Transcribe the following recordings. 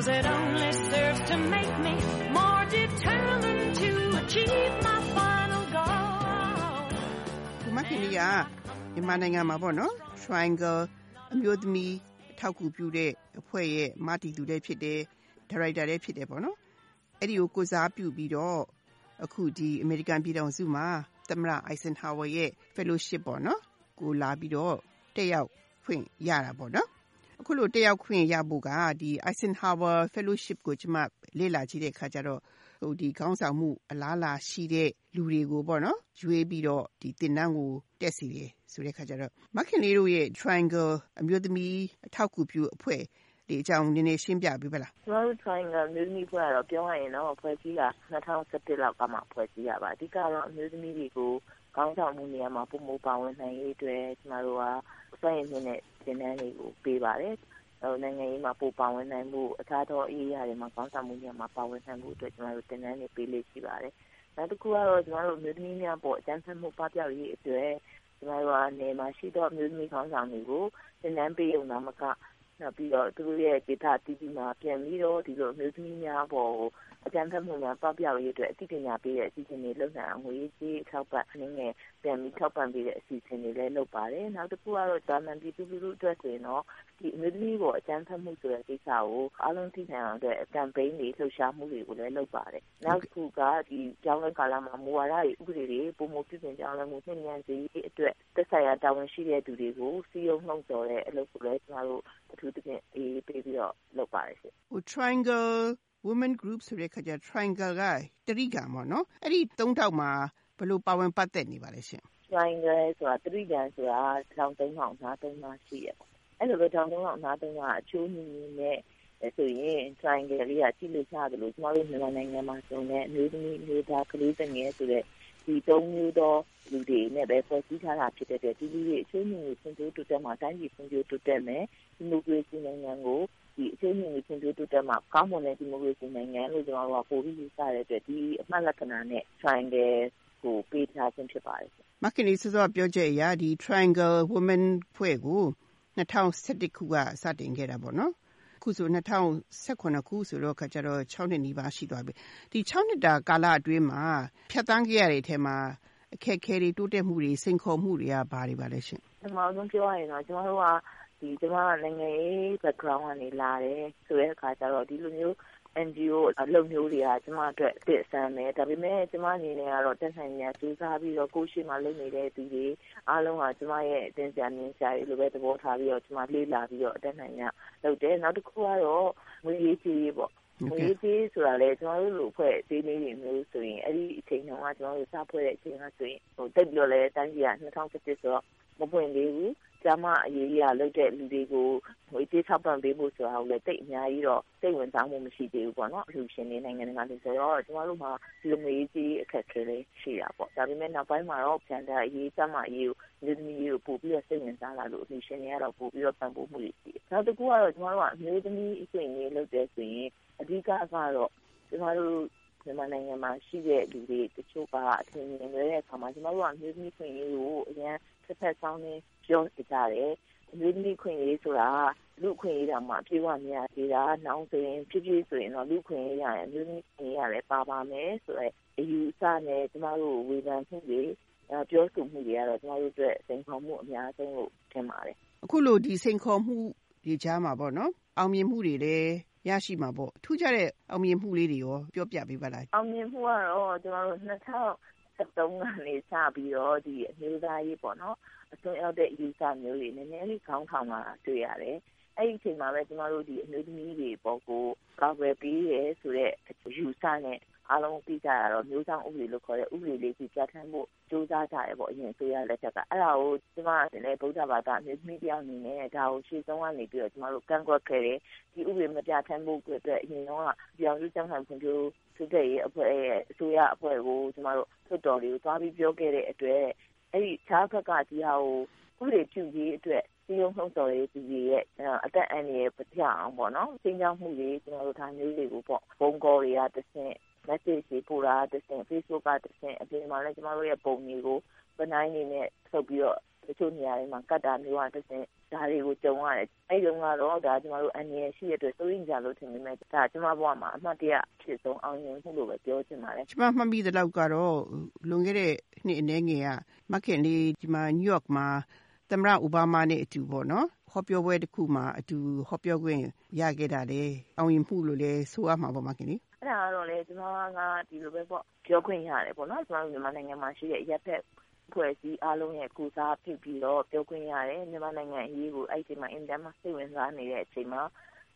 Cause it only serves to make me more determined to achieve my final goal. ဒီမခင်လေးကမြန်မာနိုင်ငံမှာပေါ့နော် Triangle အမျိုးသမီးအထောက်အကူပြုတဲ့အဖွဲ့ရဲ့မတီသူလည်းဖြစ်တယ်ဒါရိုက်တာလည်းဖြစ်တယ်ပေါ့နော်အဲ့ဒီကိုကိုစားပြုပြီးတော့အခုဒီအမေရိကန်ပြည်ထောင်စုမှာသမ္မတ Eisenhower ရဲ့ fellowship ပေါ့နော်ကိုလာပြီးတော့တက်ရောက်ခွင့်ရတာပေါ့နော် အခုလိုတက်ရောက်ခွင့်ရဖို့ကဒီ Eisenhower fellowship ကိုကျွန်မလေ့လာကြည့်တဲ့အခါကျတော့ဟိုဒီခေါင်းဆောင်မှုအလားအလာရှိတဲ့လူတွေကိုပေါ့နော်ရွေးပြီးတော့ဒီတင်နန်းကိုတက်စီတယ်ဆိုတဲ့အခါကျတော့မခင်လေးတို့ရဲ့ Triangle အမျိုးသမီးအထောက်အကူပြုအဖွဲ့ဒီအကြောင်းနည်းနည်းရှင်းပြပေးပါလားကျမတို့ Triangle အမျိုးသမီးဖွဲ့ကတော့ပြောရရင်တော့ဖွဲ့စည်းတာ2017လောက်ကမှဖွဲ့စည်းရပါအဓိကတော့အမျိုးသမီးတွေကို ကောင်းဆောင်မှုနေရာမှာပုံမပါဝင်နိုင်ရေးအတွက်ကျမတို့ကစွန့်ရည်မှုနဲ့သင်တန်းတွေကိုပေးပါတယ်ဟိုနိုင်ငံရေးမှာပိုပါဝင်နိုင်မှုအခြားသောအရေးအရာတွေမှာကောင်းဆောင်မှုနေရာမှာပါဝင်နိုင်မှုအတွက်ကျမတို့သင်တန်းတွေပေးလေးရှိပါတယ်နောက်တစ်ခုကတော့ကျမတို့အမျိုးသမီးများပေါ်အကြမ်းဖက်မှုပပျောက်ရေးအတွက်ကျမတို့ကနေမှာရှိသောအမျိုးသမီးခေါင်းဆောင်တွေကိုသင်တန်းပေးုံသာမကနောက်ပြီးတော့သူတို့ရဲ့ဒေတာတီးတီးမှာပြန်ပြီးတော့ဒီလိုအမျိုးသမီးများပေါ်ကို အကြံဖတ်မှုများပပျောက်ရေးအတွက်အသိပညာပေးတဲ့အစီအစဉ်တွေလုပ်နိုင်အောင်ငွေကြေးထောက်ပံ့အနေနဲ့ပြန်ပြီးထောက်ပံ့ပေးတဲ့အစီအစဉ်တွေလည်းလုပ်ပါတယ်။နောက်တစ်ခုကတော့ဂျာမန်ပြည်သူလူထုအတွက်ဆိုရင်တော့ဒီအမျိုးသမီးပေါ်အကြမ်းဖက်မှုဆိုတဲ့ကိစ္စကိုအားလုံးသိနိုင်အောင်အတွက်ကမ်ပိန်းတွေလှုပ်ရှားမှုတွေကိုလည်းလုပ်ပါတယ်။နောက်တစ်ခုကဒီကျောင်းလဲကာလမှာမူဝါဒတွေဥပဒေတွေပုံမှုပြုပြင်ပြောင်းလဲမှုနှင့်ဉာဏ်စီအတွက်သက်ဆိုင်ရာတာဝန်ရှိတဲ့သူတွေကိုစီယုံနှုံဆော်တဲ့အလုပ်ကိုလည်းကျမတို့အထူးသဖြင့်အေးပေးပြီးတော့လုပ်ပါတယ်ရှင်။ဟို Triangle Women Group ဆိုတဲ့ခါကျ Triangle ကတရိကံပေါ့နော်အဲ့ဒီသုံးထောက်မှာဘယ်လိုပါဝင်ပတ်သက်နေပါလဲရှင် triangle ဆိုတာတရိကန်ဆိုတာထောင်သုံးအောင်နားသုံးနားရှိရပေါ့အဲ့လိုပဲထောင်သုံးအောင်နားသုံးနားအချိုးမြင်းမြင်းနဲ့ဆိုရင် triangle လေးကကြည့်လို့ရတယ်လို့ကျမတို့မြန်မာနိုင်ငံမှာဆိုနေအမျိုးသမီးမျိုးသားကလေးငယ်ဆိုတဲ့ ဒီသုံးမျိုးသောလူတွေနဲ့ပဲဖွဲ့စည်းထားတာဖြစ်တဲ့အတွက်ဒီလူတွေအချိုးမြင့်ကိုဖွံ့ဖြိုးတိုးတက်မှာတိုင်းပြည်ဖွံ့ဖြိုးတိုးတက်မယ်ဒီမိုကရေစီနိုင်ငံကိုဒီအချိုးမြင့်ကိုဖွံ့ဖြိုးတိုးတက်မှာကောင်းမွန်တဲ့ဒီမိုကရေစီနိုင်ငံလို့ကျွန်တော်တို့ကပိုပြီးယူဆတဲ့အတွက်ဒီအမှတ်လက္ခဏာနဲ့ triangle ကိုပေးထားခြင်းဖြစ်ပါတယ်မခင်လေးစောစောပြောချက်အရဒီ Triangle Women ဖွဲ့ကို2011ခုကစတင်ခဲ့တာပေါ့နော် ခုဆို2019ခုဆိုတော့ခါကျတော့6နှစ်နီးပါးရှိသွားပြီဒီ6နှစ်တာကာလအတွင်းမှာဖြတ်တန်းခဲ့ရတဲ့အထက်မှာအခက်ခဲတွေတိုးတက်မှုတွေစိန်ခေါ်မှုတွေကဘာတွေပါလဲရှင်ပထမဆုံးပြောရရင်တော့ကျွန်တော်တို့ကဒီကျွန်မကနိုင်ငံရေး background ကနေလာတယ်ဆိုတဲ့အခါကျတော့ဒီလိုမျိုး NGO အလုပ်မျိုးတွေက ကျွန်မအတွက်အစ်အဆန်းပဲ ဒါပေမဲ့ ကျွန်မအနေနဲ့ကတော့တက်ဆိုင်ညာစူးစမ်းပြီးတော့ ကိုရှိမှလုပ်နေတဲ့သူတွေ အားလုံးကကျွန်မရဲ့အတင်းစရာ မြင်စရာတွေလိုပဲ သဘောထားပြီးတော့ ကျွန်မလေးလာပြီးတော့တက်ဆိုင်ညာလုပ်တယ် နောက်တစ်ခုကတော့ ငွေရေးကြေးရေးပေါ့ ငွေကြေးဆိုတာလေကျွန်တော်တို့လိုဖွဲ့သေးလေးတွေမျိုးဆိုရင် အဲ့ဒီအချိန်တုန်းက ကျွန်တော်တို့ စဖွဲ့တဲ့အချိန်ကဆိုရင်ဟိုတက်ပြီးတော့လဲတိုင်းပြည်က2017ဆိုတော့ မပွင့်သေးဘူး ကျမအရေးကြီးလုပ်တဲ့လူတွေကိုငွေကြေးထောက်ပံ့ပေးဖို့ဆိုတာကိုလည်းတိတ်အများကြီးတော့စိတ်ဝင်စားမှုမရှိသေးဘူးပေါ့နော်အလှူရှင်တွေနိုင်ငံတကာတွေဆိုတော့ကျမတို့မှာဒီလိုငွေကြေးအခက်အခဲလေးရှိတာပေါ့ဒါပေမဲ့နောက်ပိုင်းမှာတော့ပြန်တဲ့အရေးကျမအရေးကိုလူသမီးကိုပို့ပြီးတော့စိတ်ဝင်စားလာလို့အလှူရှင်တွေကတော့ပို့ပြီးတော့ပံ့ပိုးမှုတွေရှိတယ်နောက်တစ်ခုကတော့ကျမတို့ကအမျိုးသမီးအခွင့်အရေးလုပ်တဲ့ဆိုရင်အဓိကကတော့ကျမတို့ မြန်မာနိုင်ငံမှာရှိတဲ့လူတွေတချို့ကအထင်မြင်နေတဲ့အခါမှာကျမတို့ကအမျိုးသမီးခွင့်ရေးကိုအရင်တစ်ဖက်ဆောင်နေပြောကြတယ်အမျိုးသမီးခွင့်ရေးဆိုတာလူခွင့်ရေးတာမှပြေဝမရသေးတာနောက်ဆိုရင်ဖြစ်ဖြစ်ဆိုရင်တော့လူခွင့်ရေးရရင်အမျိုးသမီးခွင့်ရေးရတယ်ပါပါမယ်ဆိုတော့အယူအဆနဲ့ကျမတို့ဝေဖန်မှုတွေပြောဆိုမှုတွေကတော့ကျမတို့အတွက်စိန်ခေါ်မှုအများဆုံးလို့ထင်ပါတယ်အခုလိုဒီစိန်ခေါ်မှုဒီကြားမှာပေါ့နော်အောင်မြင်မှုတွေလည်း ရရှိမှာပေါ့ ထူးခြားတဲ့ အောင်မြင်မှုလေးတွေရော ပြောပြပေးပါလား အောင်မြင်မှုကတော့ ကျမတို့2013ကနေစပြီးတော့ဒီအမျိုးသားရေးပေါ့နော်အစွန်းရောက်တဲ့ user မျိုးတွေ နည်းနည်းလေး ခေါင်းထောင်လာတွေ့ရတယ် အဲ့ဒီအချိန်မှာပဲ ကျမတို့ဒီအမျိုးသမီးတွေပေါ့ကိုကောက်ွယ်ပြီးရဲဆိုတဲ့ user နဲ့ အားလုံးသိကြရတော့ မျိုးဆောင်ဥပဒေလို့ခေါ်တဲ့ ဥပဒေလေးကြီးပြဋ္ဌာန်းဖို့ စူးစမ်းကြရပေါ့အရင်ဆိုရလက်ထက်ကအဲ့ဒါကိုကျမလည်းဗုဒ္ဓဘာသာအမျိုးသမီးတယောက်အနေနဲ့ဒါကိုရှေ့ဆုံးကနေပြီးတော့ကျမတို့ကန့်ကွက်ခဲ့တယ်ဒီဥပဒေမပြဋ္ဌာန်းဖို့အတွက်အရင်တော့ပြောင်းလဲကျန်းမာဖွံ့ဖြိုးသူတဲ့ရဲ့အဖွဲ့ရဲ့အစိုးရအဖွဲ့ကိုကျမတို့ထွတ်တော်တွေကိုသွားပြီးပြောခဲ့တဲ့အတွက်အဲ့ဒီခြားဘက်ကဒီဟာကိုဥပဒေပြုရေးအတွက်စီယုံနှုံးစော်ရေးသူတွေရဲ့အသက်အန္တရာယ်ပျောက်အောင်ပေါ့နော်စဉ်းစားမှုတွေကျွန်တော်တို့ဒါမျိုးတွေကိုပေါ့ဘုံကောတွေကတစ်ဆင့် message တွေပို့တာတစ်ဆင့် Facebook ကတစ်ဆင့်အပြင်မှာလည်းကျမတို့ရဲ့ပုံတွေကိုပနိုင်နေနဲ့ထုတ်ပြီးတော့တချို့နေရာတွေမှာကတ်တာမျိုးကတစ်ဆင့်ဒါတွေကိုကြုံရတယ်အဲ့ဒီကတော့ဒါကျမတို့အန်ရရှိတဲ့အတွက်စိုးရင်ကြလို့ထင်ပေမဲ့ဒါကျမဘဝမှာအမှတ်တရဖြစ်ဆုံးအောင်မြင်မှုလို့ပဲပြောချင်ပါတယ်ကျမမှတ်မိတဲ့လောက်ကတော့လွန်ခဲ့တဲ့နှစ်အနည်းငယ်ကမခင်လေးဒီမှာနယူးယောက်မှာသမ္မတအိုဘားမားနဲ့အတူပေါ့နော်ဟောပြောပွဲတစ်ခုမှာအတူဟောပြောခွင့်ရခဲ့တာလေအောင်ရင်မှုလို့လဲဆိုရမှာပေါ့မခင်လေ အဲ့ဒါကတော့လေကျွန်တော်ကဒီလိုပဲပေါ့ပြောခွင့်ရတယ်ပေါ့နော်ကျွန်တော်မြန်မာနိုင်ငံမှာရှိတဲ့ရက်ဖက်ဖွဲ့စည်းအားလုံးရဲ့ကုစားဖြစ်ပြီးတော့ပြောခွင့်ရတယ်မြန်မာနိုင်ငံအရေးကိုအဲ့ဒီမှာအင်တန်မှစိတ်ဝင်စားနေတဲ့အချိန်မှာ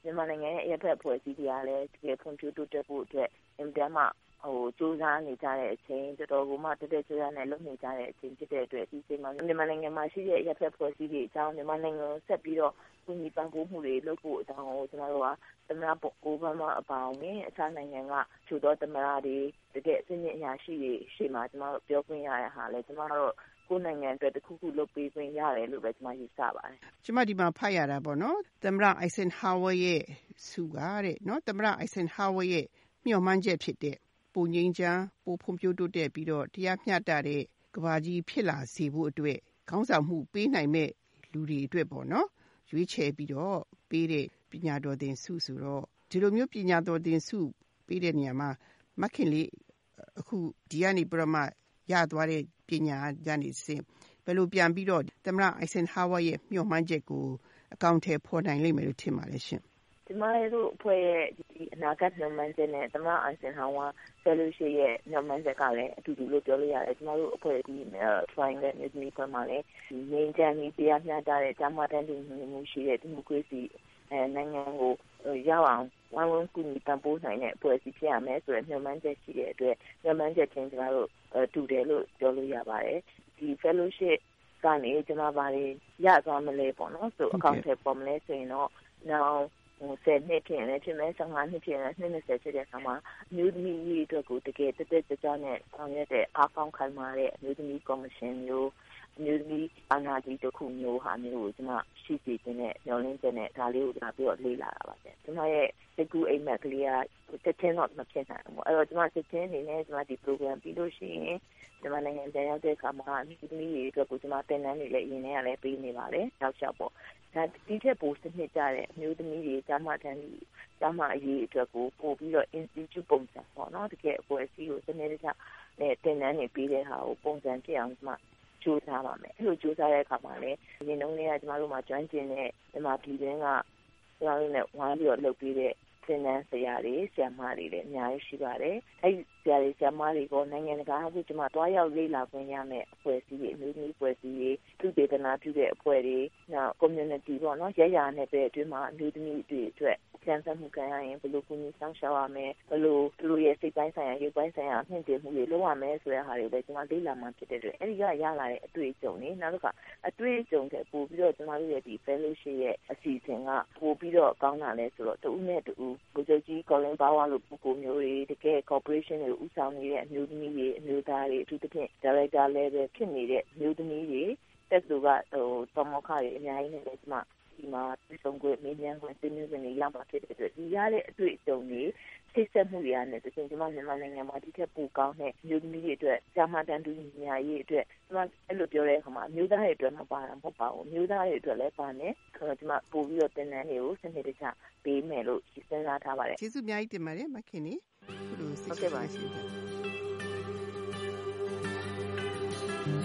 မြန်မာနိုင်ငံရဲ့ရက်ဖက်ဖွဲ့စည်းတွေကလည်းတကယ်ဖွံ့ဖြိုးတိုးတက်ဖို့အတွက်အင်တန်မှ ဟိုစူးစမ်းနေကြတဲ့အချိန်တော်တော်ကိုမှတက်တက်ကြွကြွနဲ့လုပ်နေကြတဲ့အချိန်ဖြစ်တဲ့အတွက်ဒီအချိန်မှာမြန်မာနိုင်ငံမှာရှိတဲ့ရပ်ဖက်ဖွဲ့စည်းတွေအကြောင်းမြန်မာနိုင်ငံကိုဆက်ပြီးတော့ကူညီပံ့ပိုးမှုတွေလုပ်ဖို့အကြောင်းကိုကျွန်တော်တို့ကသမ္မတအိုဘားမားအပါအဝင်အခြားနိုင်ငံကခြုံသောသမ္မတတွေတကယ်အစင်းအရာရှိတွေရှေ့မှာကျွန်တော်တို့ပြောခွင့်ရတဲ့ဟာလဲကျွန်တော်တို့ကိုယ်နိုင်ငံအတွက်တခုခုလုပ်ပေးခွင့်ရတယ်လို့ပဲကျွန်မယူဆပါတယ်။ကျွန်မဒီမှာဖတ်ရတာပေါ့နော်။သမ္မတအိုက်ဆန်ဟာဝါရဲ့စုကတဲ့နော်သမ္မတအိုက်ဆန်ဟာဝါရဲ့မျှော်မှန်းချက်ဖြစ်တဲ့ ပိုငြိမ်းချမ်းပိုဖွံ့ဖြိုးတိုးတက်ပြီးတော့တရားမျှတတဲ့ကဘာကြီးဖြစ်လာစေဖို့အတွက်ခေါင်းဆောင်မှုပေးနိုင်မဲ့လူတွေအတွက်ပေါ့နော်ရွေးချယ်ပြီးတော့ပေးတဲ့ပညာတော်သင်ဆုဆိုတော့ဒီလိုမျိုးပညာတော်သင်ဆုပေးတဲ့နေရာမှာမခင်လေးအခုဒီကနေပြမရသွားတဲ့ပညာကနေစဉ်ဘယ်လိုပြန်ပြီးတော့သမရအိုက်ဆန်ဟာဝါရဲ့မျှော်မှန်းချက်ကိုအကောင့်ထဲဖော်နိုင်လိမ့်မယ်လို့ထင်ပါတယ်ရှင် ကျမတို့အဖွဲ့ရဲ့ဒီအနာဂတ်မျှော်မှန်းချက်နဲ့သမအိုင်ဆင်ဟောင်းကဆယ်လို့ရှိရဲ့မျှော်မှန်းချက်ကလည်းအတူတူလို့ပြောလို့ရတယ်ကျမတို့အဖွဲ့ဒီ triangle နဲ့ဒီဖွဲ့မှာလည်းဒီငင်းချမ်းပြီးတရားမျှတတဲ့ဂျာမတန်တူမှုရှိတဲ့ဒီမိုကရေစီအဲနိုင်ငံကိုရောက်အောင်ဝိုင်းဝန်းကူညီပံ့ပိုးနိုင်တဲ့အဖွဲ့အစည်းဖြစ်ရမယ်ဆိုတဲ့မျှော်မှန်းချက်ရှိတဲ့အတွက်မျှော်မှန်းချက်ချင်းကျမတို့တူတယ်လို့ပြောလို့ရပါတယ်ဒီ fellowship ကနေကျွန်မဘာတွေရသွားမလဲပေါ့နော်ဆိုအကောင့်ထဲပေါ်မလဲဆိုရင်တော့နောက် 10နှစ်ဖြစ်ရင်လည်းဖြစ်မယ်15နှစ်ဖြစ်ရင်လည်း20ဖြစ်တဲ့အခါမှာအမျိုးသမီးရေးအတွက်ကိုတကယ်တက်တက်ကြွကြွနဲ့ဆောင်ရွက်တဲ့အားကောင်းခိုင်မာတဲ့အမျိုးသမီးကော်မရှင်မျိုး အမျိုးသမီးအာဏာကြီးတစ်ခုမျိုးဟာမျိုးကိုကျွန်မရှိစီခြင်းနဲ့ညှော်လင်းခြင်းနဲ့ဒါလေးကိုကျွန်တော်ပြီးတော့လေ့လာတာပါဗျ။ကျွန်တော်ရဲ့စိတ်ကူးအိမ်မက်ကလေးကတက်ချင်းတော့မဖြစ်နိုင်ဘူး။အဲ့တော့ကျွန်မစိတ်ချင်းနေနဲ့ကျွန်မဒီ program ပြီးလို့ရှိရင်ကျွန်မနိုင်ငံပြန်ရောက်တဲ့အခါမှာအမျိုးသမီးတွေအတွက်ကိုကျွန်မသင်တန်းတွေလည်းအရင်ကလည်းပေးနေပါတယ်။နောက်လျှောက်ပေါ့။ဒါဒီထက်ပိုစနစ်ကြတဲ့အမျိုးသမီးတွေကျမတန်းကျမအရေးအတွက်ကိုပို့ပြီးတော့ institute ပုံစံပေါ့နော်တကယ်အဖွဲ့အစည်းကိုစနစ်တကျနဲ့သင်တန်းတွေပေးတဲ့ဟာကိုပုံစံဖြစ်အောင်ကျွန်မ ကြိုးစားပါမယ်အဲ့လိုကြိုးစားတဲ့အခါမှာလည်းဒီနေ့လုံးလေးကကျမတို့မှာကျွမ်းကျင်တဲ့ဒီမှာပြည်တွင်းကကျမတို့နဲ့ဝိုင်းပြီးတော့လုပ်ပေးတဲ့သင်တန်းဆရာတွေဆရာမတွေလည်းအများကြီးရှိပါတယ်။အဲဒီဆရာတွေဆရာမတွေကနိုင်ငံတကာအခုကျမတွားရောက်လေ့လာခွင့်ရမယ့်အဖွဲ့အစည်းတွေအမျိုးသမီးအဖွဲ့အစည်းတွေသူတေသနာပြုတဲ့အဖွဲ့တွေနောက် community ပေါ့နော်ရရနဲ့ပဲအတွင်းမှာအမျိုးသမီးတွေအတွက် ကြံစည်မှုခံရရင်ဘယ်လိုကူညီဆောင်ရှောက်ရမလဲဘယ်လိုသူတို့ရဲ့စိတ်ပိုင်းဆိုင်ရာရုပ်ပိုင်းဆိုင်ရာမြင့်တင်မှုတွေလုပ်ရမယ်ဆိုတဲ့ဟာတွေလည်းကျွန်မလေ့လာမှဖြစ်တဲ့အတွက်အဲဒီကရလာတဲ့အတွေ့အကြုံတွေနောက်တစ်ခါအတွေ့အကြုံတွေပို့ပြီးတော့ကျွန်မတို့ရဲ့ဒီ fellowship ရဲ့အစီအစဉ်ကပို့ပြီးတော့ကောင်းတာလဲဆိုတော့တူဦးနဲ့တူဦးကိုချုပ်ကြီး Colin Power လို့ပုဂ္ဂိုလ်မျိုးတွေတကယ် corporation တွေဥဆောင်နေတဲ့အမျိုးသမီးတွေအမျိုးသားတွေအထူးသဖြင့် director level ဖြစ်နေတဲ့အမျိုးသမီးတွေတက်သူကဟိုတမောခတွေအများကြီးနဲ့လည်းကျွန်မ ဒီမှာပြည်ဆုံးခွင့်မင်းမြန်ခွင့်တင်းမျိုးစင်တွေရောက်မှာဖြစ်တဲ့အတွက်ဒီရတဲ့အတွေ့အကြုံတွေထိတ်ဆက်မှုတွေနဲ့တကယ်ကျွန်မမြန်မာနိုင်ငံမှာဒီထက်ပိုကောင်းတဲ့မျိုးသမီးတွေအတွက်ကြာမှတန်တူညာရေးအတွက်ကျွန်မအဲ့လိုပြောတဲ့အခါမှာမျိုးသားတွေအတွက်မပါတာမဟုတ်ပါဘူးမျိုးသားတွေအတွက်လည်းပါနေဆိုတော့ကျွန်မပို့ပြီးတော့တင်နန်းတွေကိုစနစ်တကျပေးမယ်လို့စဉ်းစားထားပါတယ်ကျေးဇူးအများကြီးတင်ပါတယ်မခင်နီဟုတ်ကဲ့ပါရှင်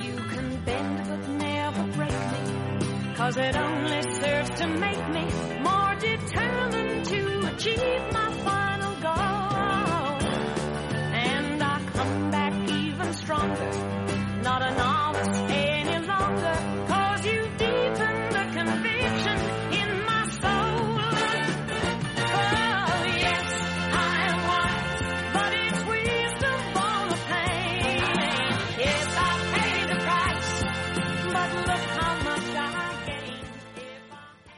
You can bend but never break me Cause it only serves to make me more determined to achieve my